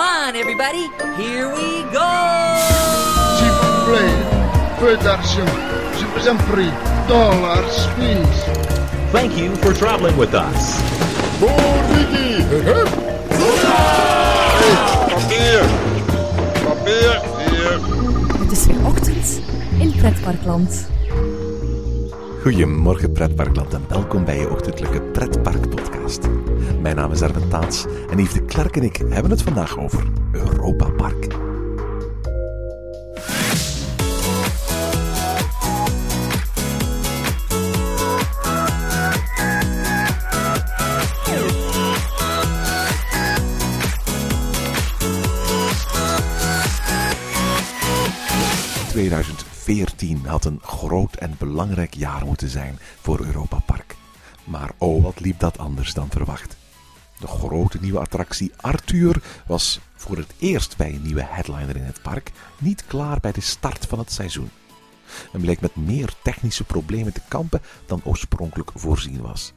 Come on, everybody. Here we go. S'il vous plaît, peu d'argent. Je vous en prie. Dollars, please. Thank you for traveling with us. Papier! Papier! Hier! Het is weer ochtend in Pretparkland. Goedemorgen Pretparkland en welkom bij je ochtendelijke Pretpark podcast. Mijn naam is Erwin Taats en Yves de Klerk en ik hebben het vandaag over Europa Park. ...2014 had een groot en belangrijk jaar moeten zijn voor Europa Park. Maar oh, wat liep dat anders dan verwacht. De grote nieuwe attractie Arthur was voor het eerst bij een nieuwe headliner in het park niet klaar bij de start van het seizoen. En bleek met meer technische problemen te kampen dan oorspronkelijk voorzien was.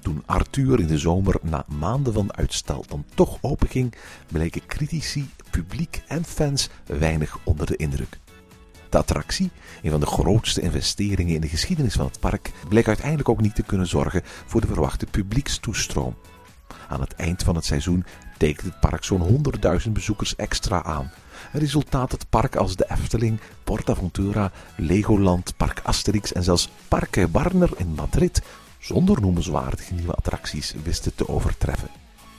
Toen Arthur in de zomer na maanden van uitstel dan toch openging, bleken critici, publiek en fans weinig onder de indruk. De attractie, een van de grootste investeringen in de geschiedenis van het park, bleek uiteindelijk ook niet te kunnen zorgen voor de verwachte publiekstoestroom. Aan het eind van het seizoen tekent het park zo'n 100.000 bezoekers extra aan. Resultaat dat parken als de Efteling, PortAventura, Legoland, Park Asterix en zelfs Parque Warner in Madrid zonder noemenswaardige nieuwe attracties wisten te overtreffen.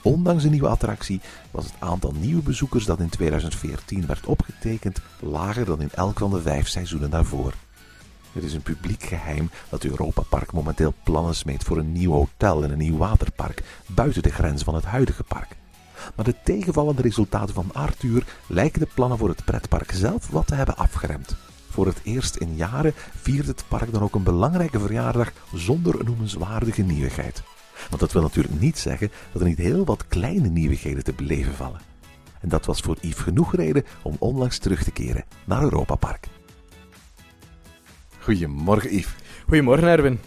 Ondanks de nieuwe attractie was het aantal nieuwe bezoekers dat in 2014 werd opgetekend lager dan in elk van de vijf seizoenen daarvoor. Het is een publiek geheim dat Europa Park momenteel plannen smeet voor een nieuw hotel en een nieuw waterpark buiten de grens van het huidige park. Maar de tegenvallende resultaten van Arthur lijken de plannen voor het pretpark zelf wat te hebben afgeremd. Voor het eerst in jaren viert het park dan ook een belangrijke verjaardag zonder een noemenswaardige nieuwigheid. Want dat wil natuurlijk niet zeggen dat er niet heel wat kleine nieuwigheden te beleven vallen. En dat was voor Yves genoeg reden om onlangs terug te keren naar Europa Park. Goedemorgen Yves. Goedemorgen Erwin.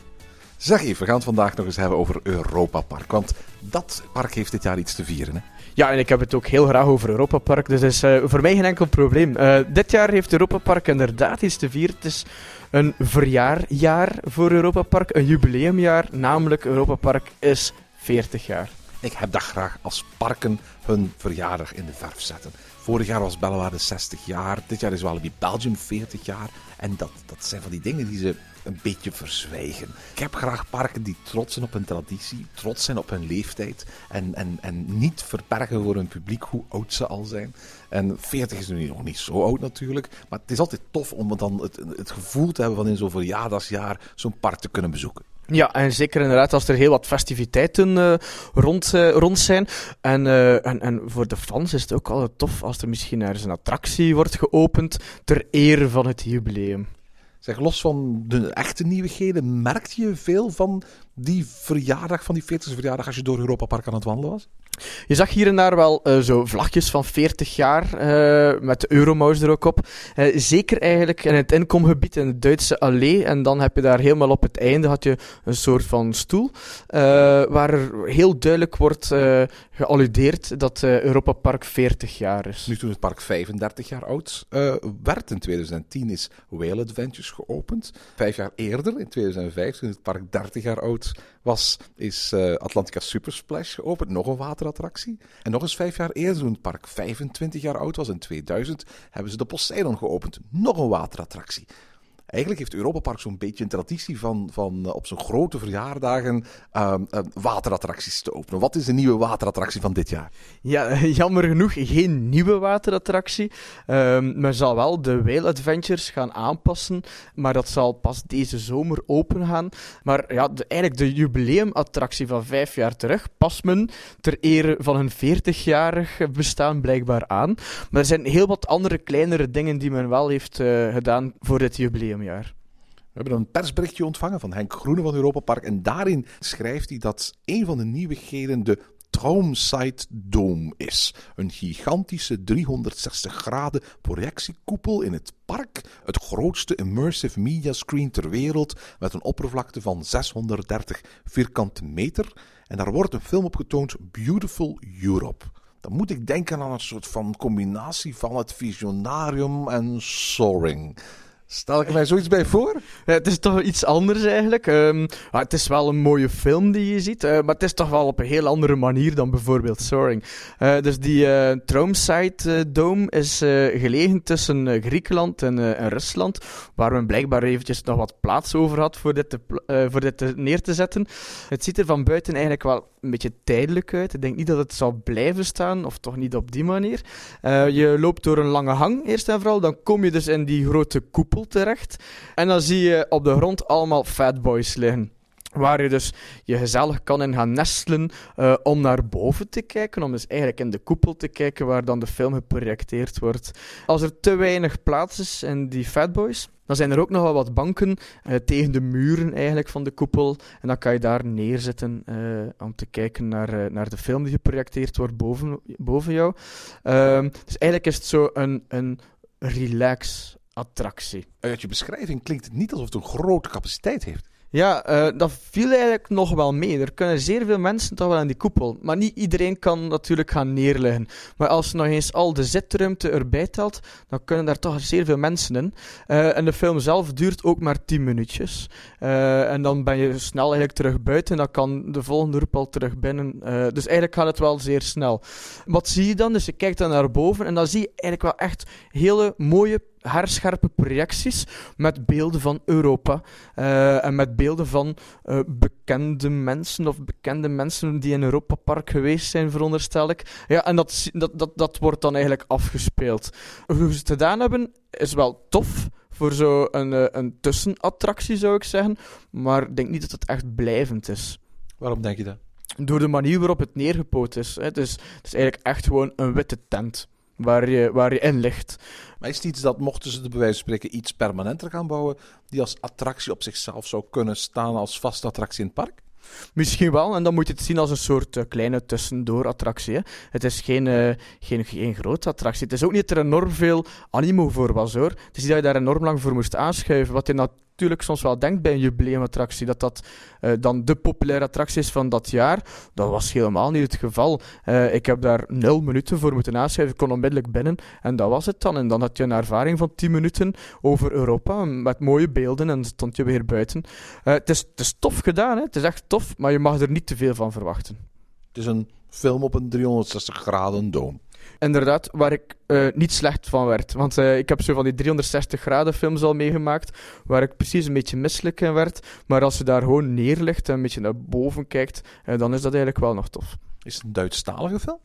Zeg Yves, we gaan het vandaag nog eens hebben over Europa Park. Want dat park heeft dit jaar iets te vieren. Hè? Ja, en ik heb het ook heel graag over Europa Park, dus dat is uh, voor mij geen enkel probleem. Uh, dit jaar heeft Europa Park inderdaad iets te vieren. Het is een verjaarjaar voor Europa Park, een jubileumjaar, namelijk Europa Park is 40 jaar. Ik heb dat graag als parken hun verjaardag in de verf zetten. Vorig jaar was Bellewaarde 60 jaar, dit jaar is Walibi Belgium 40 jaar. En dat, dat zijn van die dingen die ze een beetje verzwijgen. Ik heb graag parken die trots zijn op hun traditie, trots zijn op hun leeftijd en, en, en niet verbergen voor hun publiek hoe oud ze al zijn. En 40 is nu nog niet zo oud natuurlijk, maar het is altijd tof om dan het, het gevoel te hebben van in zo'n verjaardagsjaar zo'n park te kunnen bezoeken. Ja, en zeker inderdaad als er heel wat festiviteiten uh, rond, uh, rond zijn. En, uh, en, en voor de fans is het ook altijd tof als er misschien ergens een attractie wordt geopend ter ere van het jubileum. Zeg, los van de echte nieuwigheden, merkte je veel van die verjaardag, van die 40 verjaardag, als je door Europa Park aan het wandelen was? Je zag hier en daar wel uh, zo vlagjes van 40 jaar, uh, met de Euromouse er ook op. Uh, zeker eigenlijk in het inkomgebied in het Duitse Allee. En dan heb je daar helemaal op het einde had je een soort van stoel, waar heel duidelijk wordt gealludeerd dat Europa Park 40 jaar is. Nu toen het park 35 jaar oud werd, in 2010 is Whale Adventures geopend. Vijf jaar eerder, in 2005, toen het park 30 jaar oud was, is Atlantica Super Splash geopend. Nog een waterattractie. En nog eens vijf jaar eerder, toen het park 25 jaar oud was, in 2000, hebben ze de Poseidon geopend. Nog een waterattractie. Eigenlijk heeft Europa Park zo'n beetje een traditie van, van uh, op zijn grote verjaardagen uh, uh, waterattracties te openen. Wat is de nieuwe waterattractie van dit jaar? Ja, jammer genoeg geen nieuwe waterattractie. Ehm, men zal wel de Whale Adventures gaan aanpassen, maar dat zal pas deze zomer open gaan. Maar ja, eigenlijk de jubileumattractie van vijf jaar terug past men ter ere van een 40-jarig bestaan blijkbaar aan. Maar er zijn heel wat andere kleinere dingen die men wel heeft uh, gedaan voor dit jubileum. We hebben een persberichtje ontvangen van Henk Groene van Europa Park. En daarin schrijft hij dat een van de nieuwigheden de Traumsite Dome is. Een gigantische 360 graden projectiekoepel in het park. Het grootste immersive media screen ter wereld met een oppervlakte van 630 vierkante meter. En daar wordt een film op getoond, Beautiful Europe. dan moet ik denken aan een soort van combinatie van het Visionarium en Soaring. Stel ik mij zoiets bij voor? Ja, het is toch iets anders eigenlijk. Ehm, maar het is wel een mooie film die je ziet, eh, maar het is toch wel op een heel andere manier dan bijvoorbeeld Soaring. Eh, dus die uh, Dome is gelegen tussen Griekenland en, en, Rusland, waar men blijkbaar eventjes nog wat plaats over had voor dit, te, voor dit te, neer te zetten. Het ziet er van buiten eigenlijk wel een beetje tijdelijk uit. Ik denk niet dat het zal blijven staan, of toch niet op die manier. je loopt door een lange hang, eerst en vooral, dan kom je dus in die grote koepel terecht. En dan zie je op de grond allemaal fatboys liggen. Waar je dus je gezellig kan in gaan nestelen uh, om naar boven te kijken. Om dus eigenlijk in de koepel te kijken waar dan de film geprojecteerd wordt. Als er te weinig plaats is in die fatboys, dan zijn er ook nog wel wat banken uh, tegen de muren eigenlijk van de koepel. En dan kan je daar neerzitten uh, om te kijken naar, naar de film die geprojecteerd wordt boven, boven jou. Ehm, dus eigenlijk is het zo een, een relax attractie. Uit je beschrijving klinkt het niet alsof het een grote capaciteit heeft. Ja, uh, dat viel eigenlijk nog wel mee. Er kunnen zeer veel mensen toch wel aan die koepel. Maar niet iedereen kan natuurlijk gaan neerleggen. Maar als je nog eens al de zitruimte erbij telt, dan kunnen daar toch zeer veel mensen in. Uh, en de film zelf duurt ook maar 10 minuutjes. Uh, en dan ben je snel eigenlijk terug buiten. En dan kan de volgende roep al terug binnen. dus eigenlijk gaat het wel zeer snel. Wat zie je dan? Dus je kijkt dan naar boven en dan zie je eigenlijk wel echt hele mooie haarscherpe projecties met beelden van Europa uh, en met beelden van uh, bekende mensen of bekende mensen die in Europa Park geweest zijn, veronderstel ik. Ja, en dat, dat, dat, dat wordt dan eigenlijk afgespeeld. Hoe ze het gedaan hebben, is wel tof voor zo'n een, eh, een tussenattractie, zou ik zeggen. Maar ik denk niet dat het echt blijvend is. Waarom denk je dat? Door de manier waarop het neergepoot is. Het is, het is eigenlijk echt gewoon een witte tent waar je, waar je in ligt. Maar is het iets dat, mochten ze de bij wijze van spreken iets permanenter gaan bouwen, die als attractie op zichzelf zou kunnen staan als vaste attractie in het park? Misschien wel, en dan moet je het zien als een soort uh, kleine tussendoor-attractie. Het is geen, uh, geen, geen grote attractie. Het is ook niet dat er enorm veel animo voor was hoor. Het is niet dat je daar enorm lang voor moest aanschuiven. Wat je natuurlijk soms wel denkt bij een jubileumattractie, dat dat uh, dan de populaire attractie is van dat jaar. Dat was helemaal niet het geval. Uh, ik heb daar nul minuten voor moeten aanschuiven. Ik kon onmiddellijk binnen en dat was het dan. En dan had je een ervaring van 10 minuten over Europa met mooie beelden en stond je weer buiten. Uh, het, is, het is tof gedaan, hè? het is echt tof, maar je mag er niet te veel van verwachten. Het is een film op een 360 graden doom inderdaad, waar ik uh, niet slecht van werd. Want uh, ik heb zo van die 360 graden films al meegemaakt, waar ik precies een beetje misselijk in werd. Maar als je daar gewoon neerligt en een beetje naar boven kijkt, uh, dan is dat eigenlijk wel nog tof. Is het een Duitsstalige film?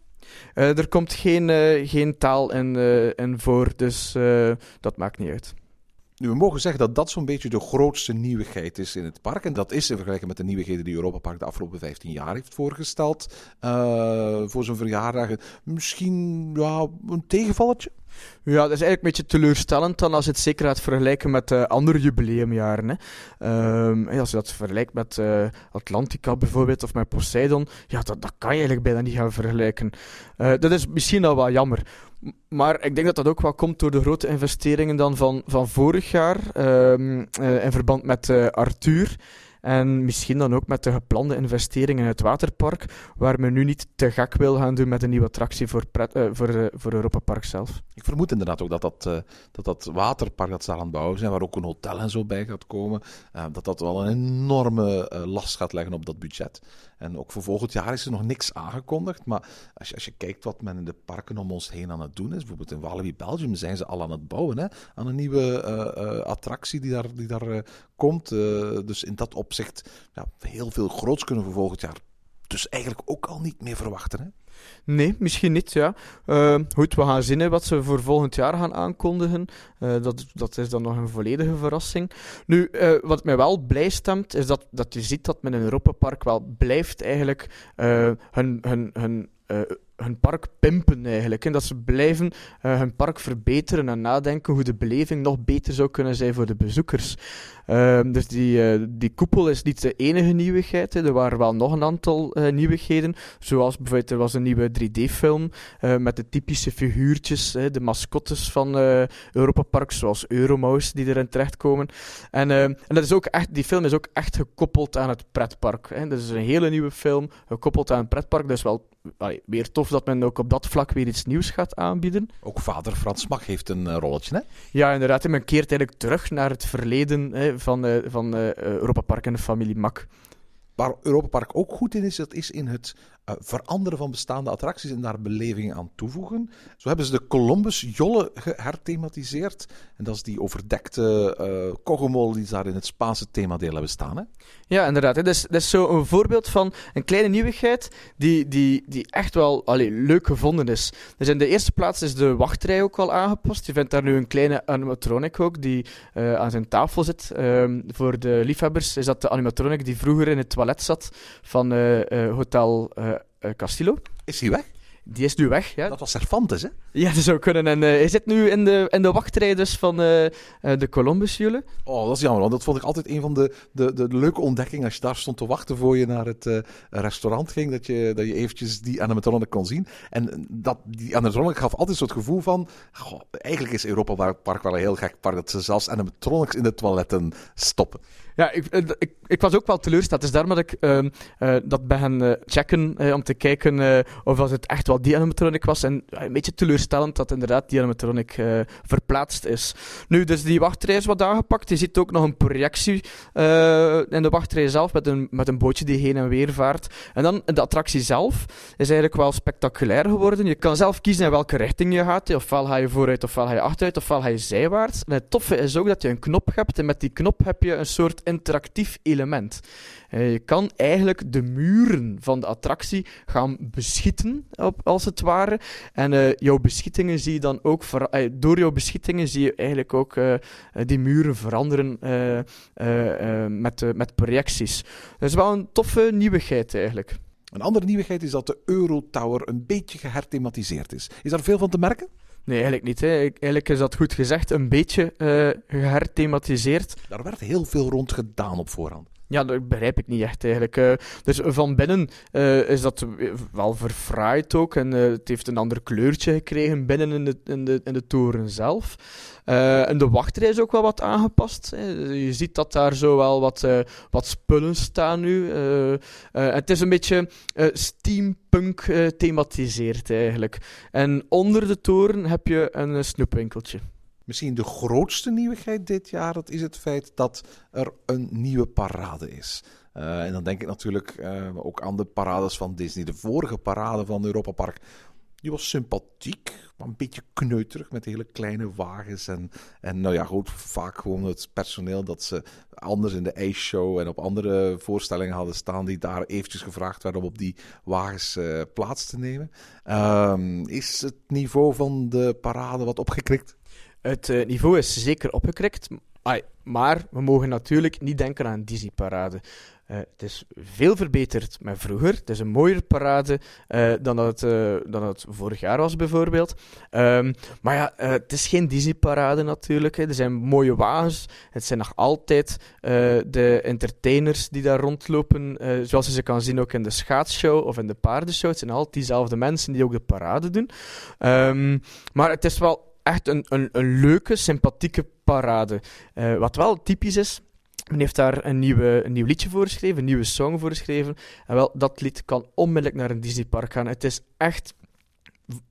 er komt geen, geen taal in, in voor, dus dat maakt niet uit. Nu, we mogen zeggen dat dat zo'n beetje de grootste nieuwigheid is in het park. En dat is in vergelijking met de nieuwigheden die Europa Park de afgelopen 15 jaar heeft voorgesteld. Uh, voor zijn verjaardag. Misschien ja, een tegenvalletje? Ja, dat is eigenlijk een beetje teleurstellend dan als je het zeker gaat vergelijken met uh, andere jubileumjaren. Hè. Um, als je dat vergelijkt met uh, Atlantica bijvoorbeeld of met Poseidon, ja, dat, dat kan je eigenlijk bijna niet gaan vergelijken. Uh, dat is misschien al wel jammer. Maar ik denk dat dat ook wel komt door de grote investeringen dan van, van vorig jaar um, in verband met Arthur. En misschien dan ook met de geplande investeringen in het waterpark, waar men nu niet te gek wil gaan doen met een nieuwe attractie voor, uh, voor, uh, voor Europa Park zelf. Ik vermoed inderdaad ook dat dat, uh, dat, dat waterpark dat ze aan het bouwen zijn, waar ook een hotel en zo bij gaat komen, dat dat wel een enorme last gaat leggen op dat budget. En ook voor volgend jaar is er nog niks aangekondigd. Maar als je, als je kijkt wat men in de parken om ons heen aan het doen is, bijvoorbeeld in Walibi Belgium zijn ze al aan het bouwen hè, aan een nieuwe attractie die daar, die daar komt. dus in dat opzicht ja, heel veel groots kunnen we volgend jaar dus eigenlijk ook al niet meer verwachten. Hè? Nee, misschien niet, ja. Uh, goed, we gaan zien wat ze voor volgend jaar gaan aankondigen. Uh, dat, dat is dan nog een volledige verrassing. Nu, wat mij wel blij stemt, is dat, dat je ziet dat men in Europa Park wel blijft eigenlijk hun, hun, hun hun park pimpen eigenlijk. En dat ze blijven uh, hun park verbeteren en nadenken hoe de beleving nog beter zou kunnen zijn voor de bezoekers. Uh, dus die, uh, die koepel is niet de enige nieuwigheid. Hè. Er waren wel nog een aantal uh, nieuwigheden. Zoals bijvoorbeeld, er was een nieuwe 3D-film met de typische figuurtjes, de mascottes van Europa Park, zoals Euromouse, die erin terechtkomen. En, en dat is ook echt, die film is ook echt gekoppeld aan het pretpark. Hè. Dat is een hele nieuwe film, gekoppeld aan het pretpark. Dat is wel weer tof dat men ook op dat vlak weer iets nieuws gaat aanbieden. Ook vader Frans Mach heeft een eh, rolletje, hè? Ja, inderdaad. En men keert eigenlijk terug naar het verleden hè, van, eh, van eh, Europa Park en de familie Mak. Waar Europa Park ook goed in is, dat is in het eh, veranderen van bestaande attracties en daar belevingen aan toevoegen. Zo hebben ze de Columbus Jolle geherthematiseerd. En dat is die overdekte uh, die ze daar in het Spaanse themadeel hebben staan. Hè? Ja, inderdaad. Hè. Dat, is, is zo een voorbeeld van een kleine nieuwigheid die, die, die echt wel allee, leuk gevonden is. Dus in de eerste plaats is de wachtrij ook al aangepast. Je vindt daar nu een kleine animatronic ook die uh, aan zijn tafel zit. Um, voor de liefhebbers is dat de animatronic die vroeger in het toilet zat van Hotel Castillo. Is hij weg? Die is nu weg, ja. Dat was Cervantes, hè? Ja, dat zou kunnen. En uh, hij zit nu in de, in de wachtrij dus van uh, de Columbus-Jule. Oh, dat is jammer, want dat vond ik altijd een van de, de, de leuke ontdekkingen. Als je daar stond te wachten voor je naar het restaurant ging, dat je, dat je eventjes die animatronic kon zien. En dat, die animatronic gaf altijd zo het gevoel van, goh, eigenlijk is Europa Park wel een heel gek park, dat ze zelfs animatronics in de toiletten stoppen. Ja, ik, ik, ik, was ook wel teleurgesteld. Dus daarom dat ik uh, uh, dat bij hen uh, checken om te kijken of het echt wel die animatronic was. En een beetje teleurstellend dat inderdaad die animatronic verplaatst is. Nu, dus die wachtrij is wat aangepakt. Je ziet ook nog een projectie in de wachtrij zelf met een, met een bootje die heen en weer vaart. En dan de attractie zelf is eigenlijk wel spectaculair geworden. Je kan zelf kiezen in welke richting je gaat. Ofwel ga je vooruit, ofwel ga je achteruit, ofwel ga je zijwaarts. En het toffe is ook dat je een knop hebt. En met die knop heb je een soort interactief element. Uh, je kan eigenlijk de muren van de attractie gaan beschieten, als het ware. En uh, jouw beschietingen zie je dan ook, uh, door jouw beschietingen zie je eigenlijk ook die muren veranderen met, met projecties. Dat is wel een toffe nieuwigheid eigenlijk. Een andere nieuwigheid is dat de Eurotower een beetje geherthematiseerd is. Is daar veel van te merken? Nee, eigenlijk niet. Hè. Eigenlijk is dat goed gezegd, een beetje uh, geherthematiseerd. Daar werd heel veel rond gedaan op voorhand. Ja, dat begrijp ik niet echt eigenlijk. Uh, dus van binnen uh, is dat wel verfraaid ook. En uh, het heeft een ander kleurtje gekregen binnen in de, in de, in de toren zelf. en de wachtrij is ook wel wat aangepast. Je ziet dat daar zo wel wat, wat spullen staan nu. het is een beetje steampunk thematiseerd eigenlijk. En onder de toren heb je een snoepwinkeltje. Misschien de grootste nieuwigheid dit jaar, dat is het feit dat er een nieuwe parade is. Uh, en dan denk ik natuurlijk uh, ook aan de parades van Disney. De vorige parade van Europa Park, die was sympathiek, maar een beetje kneuterig met hele kleine wagens. En, en nou ja, goed, vaak gewoon het personeel dat ze anders in de ijsshow en op andere voorstellingen hadden staan, die daar eventjes gevraagd werden om op die wagens uh, plaats te nemen. Um, is het niveau van de parade wat opgekrikt? Het uh, niveau is zeker opgekrikt. Ai, maar we mogen natuurlijk niet denken aan een Disney-parade. Uh, het is veel verbeterd met vroeger. Het is een mooier parade uh, dan, dat het, dan het vorig jaar was, bijvoorbeeld. Um, maar ja, het is geen Disney-parade natuurlijk. Hè. Er zijn mooie wagens. Het zijn nog altijd de entertainers die daar rondlopen. zoals je ze kan zien ook in de schaatsshow of in de paardenshow. Het zijn altijd diezelfde mensen die ook de parade doen. Um, maar het is wel echt een, een, een leuke, sympathieke parade. Uh, wat wel typisch is, men heeft daar een, nieuwe, een nieuw liedje voor geschreven, een nieuwe song voor geschreven. En wel, dat lied kan onmiddellijk naar een Disneypark gaan. Het is echt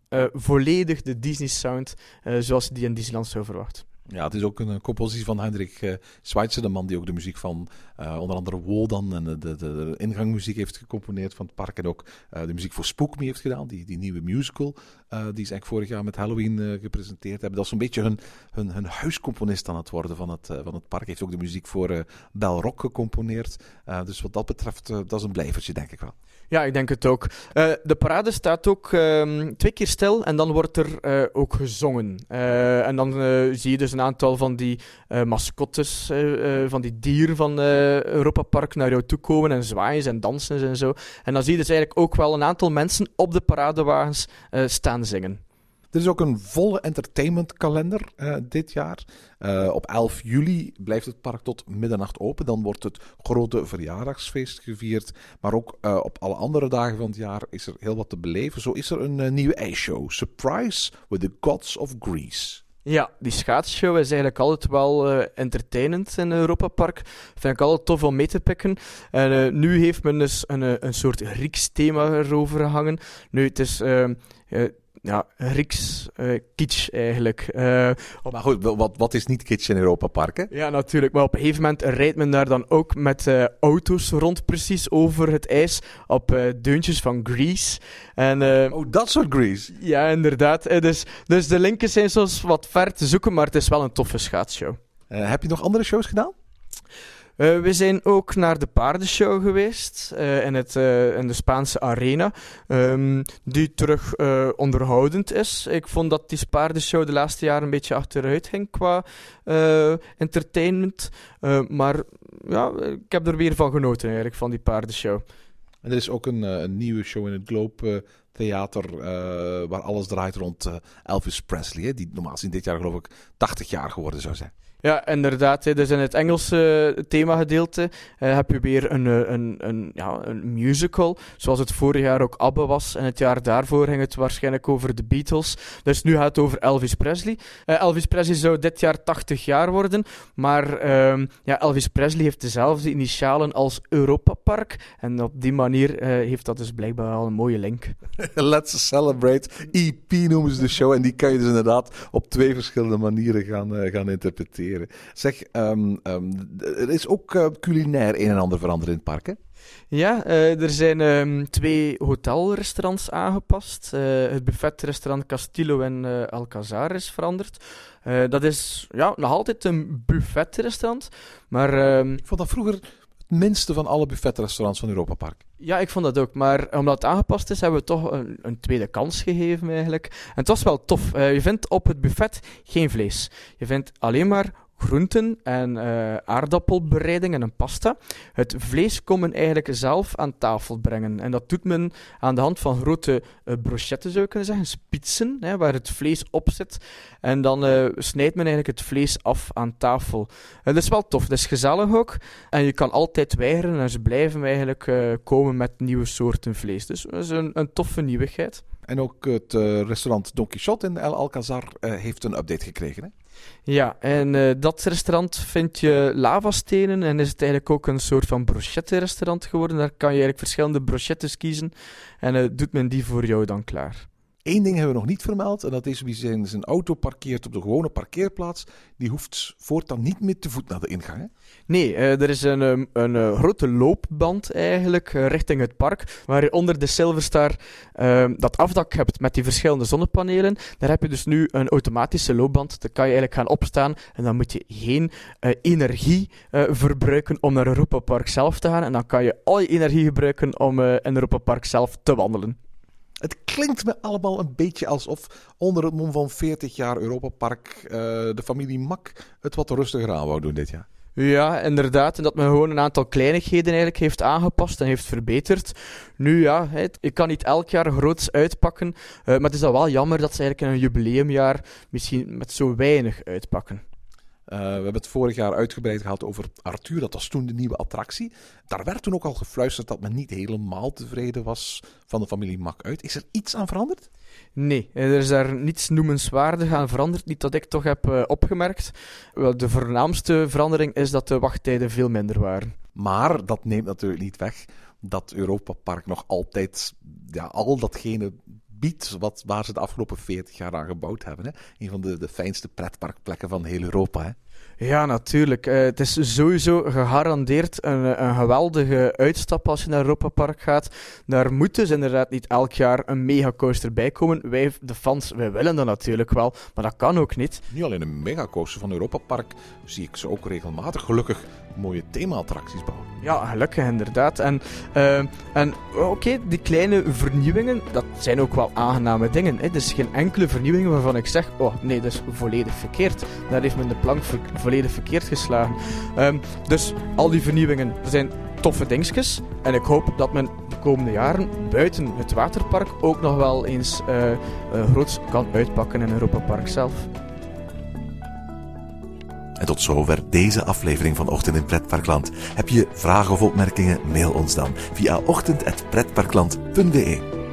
uh, volledig de Disney-sound uh, zoals je die in Disneyland zou verwachten. Ja, het is ook een compositie van Hendrik uh, de man die ook de muziek van uh, onder andere Wodan en de, de, de, ingangmuziek heeft gecomponeerd van het park. En ook uh, de muziek voor Spook Me heeft gedaan, die, die nieuwe musical die ze eigenlijk vorig jaar met Halloween gepresenteerd hebben. Dat is een beetje hun, hun, hun huiscomponist aan het worden van het, van het park. Heeft ook de muziek voor Bel Rock gecomponeerd. dus wat dat betreft, dat is een blijvertje, denk ik wel. Ja, ik denk het ook. Uh, de parade staat ook um, twee keer stil en dan wordt er uh, ook gezongen. Uh, en dan zie je dus een aantal van die mascottes, van die dieren van Europa Park naar jou toe komen en zwaaien en dansen en zo. En dan zie je dus eigenlijk ook wel een aantal mensen op de paradewagens staan zingen. Er is ook een volle entertainmentkalender uh, dit jaar. Uh, op 11 juli blijft het park tot middernacht open. Dan wordt het grote verjaardagsfeest gevierd. Maar ook uh, op alle andere dagen van het jaar is er heel wat te beleven. Zo is er een nieuwe ijsshow. Surprise with the Gods of Greece. Ja, die schaatsshow is eigenlijk altijd wel entertainend in Europa Park. Vind ik altijd tof om mee te pikken. En nu heeft men dus een, een soort Grieks thema erover hangen. Nu, het is ja, Riks uh, kitsch eigenlijk. Uh, Maar goed, wat, wat is niet kitsch in Europa Park, Ja, natuurlijk. Maar op een gegeven moment rijdt men daar dan ook met uh, auto's rond precies over het ijs op deuntjes van Grease. En, oh, dat soort Grease? Ja, inderdaad. Dus, dus de linken zijn soms wat ver te zoeken, maar het is wel een toffe schaatsshow. heb je nog andere shows gedaan? Uh, we zijn ook naar de paardenshow geweest uh, in, het, uh, in de Spaanse arena, um, die terug onderhoudend is. Ik vond dat die paardenshow de laatste jaren een beetje achteruit ging qua entertainment. maar ja, ik heb er weer van genoten eigenlijk, van die paardenshow. En er is ook een, een nieuwe show in het Globe Theater waar alles draait rond Elvis Presley, die normaal gezien dit jaar geloof ik 80 jaar geworden zou zijn. Ja, inderdaad. Dus in het Engelse themagedeelte uh, heb je weer een, een, een, ja, een musical, zoals het vorig jaar ook ABBA was. En het jaar daarvoor ging het waarschijnlijk over de Beatles. Dus nu gaat het over Elvis Presley. Elvis Presley zou dit jaar 80 jaar worden, maar uh, ja, Elvis Presley heeft dezelfde initialen als Europa Park. En op die manier heeft dat dus blijkbaar al een mooie link. Let's Celebrate EP noemen ze de show. En die kan je dus inderdaad op twee verschillende manieren gaan, gaan interpreteren. Zeg, um, um, er is ook uh, culinair een en ander veranderd in het park, hè? Ja, uh, er zijn um, twee hotelrestaurants aangepast. Uh, het buffetrestaurant Castillo en uh, Alcazar is veranderd. dat is ja, nog altijd een buffetrestaurant, maar... Ik vond dat vroeger het minste van alle buffetrestaurants van Europa Park. Ja, ik vond dat ook. Maar omdat het aangepast is, hebben we toch een, een tweede kans gegeven eigenlijk. En het was wel tof. Je vindt op het buffet geen vlees. Je vindt alleen maar groenten en uh, aardappelbereiding en een pasta. Het vlees komen eigenlijk zelf aan tafel brengen. En dat doet men aan de hand van grote uh, brochetten, zou je kunnen zeggen, spitsen, hè, waar het vlees op zit. En dan uh, snijdt men eigenlijk het vlees af aan tafel. dat is wel tof, dat is gezellig ook. En je kan altijd weigeren en ze blijven eigenlijk komen met nieuwe soorten vlees. Dus dat is een, een toffe nieuwigheid. En ook het restaurant Don Quixote in El Alcazar heeft een update gekregen? Ja, en uh, dat restaurant vind je lavastenen en is het eigenlijk ook een soort van brochette-restaurant geworden. Daar kan je eigenlijk verschillende brochettes kiezen en uh, doet men die voor jou dan klaar. Eén ding hebben we nog niet vermeld, en dat is wie zijn, zijn auto parkeert op de gewone parkeerplaats, die hoeft voortaan niet meer te voet naar de ingang. Hè? Nee, uh, er is een, um, een, een, grote loopband eigenlijk uh, richting het park, waar je onder de Silverstar uh, dat afdak hebt met die verschillende zonnepanelen. Daar heb je dus nu een automatische loopband. Dan kan je eigenlijk gaan opstaan en dan moet je geen uh, energie verbruiken om naar Europa Park zelf te gaan. En dan kan je al je energie gebruiken om in Europa Park zelf te wandelen. Het klinkt me allemaal een beetje alsof onder het mom van 40 jaar Europa Park uh, de familie Mak het wat rustiger aan wou doen dit jaar. Ja, inderdaad. En dat men gewoon een aantal kleinigheden eigenlijk heeft aangepast en heeft verbeterd. Nu ja, je kan niet elk jaar groots uitpakken. Uh, maar het is dan wel jammer dat ze eigenlijk in een jubileumjaar misschien met zo weinig uitpakken. Uh, we hebben het vorig jaar uitgebreid gehad over Arthur. Dat was toen de nieuwe attractie. Daar werd toen ook al gefluisterd dat men niet helemaal tevreden was van de familie Mak uit. Is er iets aan veranderd? Nee, er is daar niets noemenswaardig aan veranderd. Niet dat ik toch heb uh, opgemerkt. Wel, de voornaamste verandering is dat de wachttijden veel minder waren. Maar dat neemt natuurlijk niet weg dat Europa Park nog altijd ja, al datgene biedt wat, waar ze de afgelopen 40 jaar aan gebouwd hebben. Hè? Een van de, de fijnste pretparkplekken van heel Europa. Hè? Ja, natuurlijk. Uh, het is sowieso gegarandeerd een, een geweldige uitstap als je naar Europa Park gaat. Daar moet dus inderdaad niet elk jaar een megacoaster bij komen. Wij, de fans, wij willen dat natuurlijk wel, maar dat kan ook niet. Niet alleen een megacoaster van Europa Park, zie ik ze ook regelmatig gelukkig mooie thema-attracties bouwen. Ja, gelukkig inderdaad. En, uh, en oké, okay, die kleine vernieuwingen, dat zijn ook wel aangename dingen. Hè. Er is geen enkele vernieuwing waarvan ik zeg, oh nee, dat is volledig verkeerd. Daar heeft men de plank volledig verkeerd geslagen. Um, dus al die vernieuwingen zijn toffe dingetjes. En ik hoop dat men de komende jaren buiten het waterpark ook nog wel eens uh, groots kan uitpakken in Europa Park zelf. En tot zover deze aflevering van Ochtend in Pretparkland. Heb je vragen of opmerkingen? Mail ons dan via ochtend.pretparkland.be.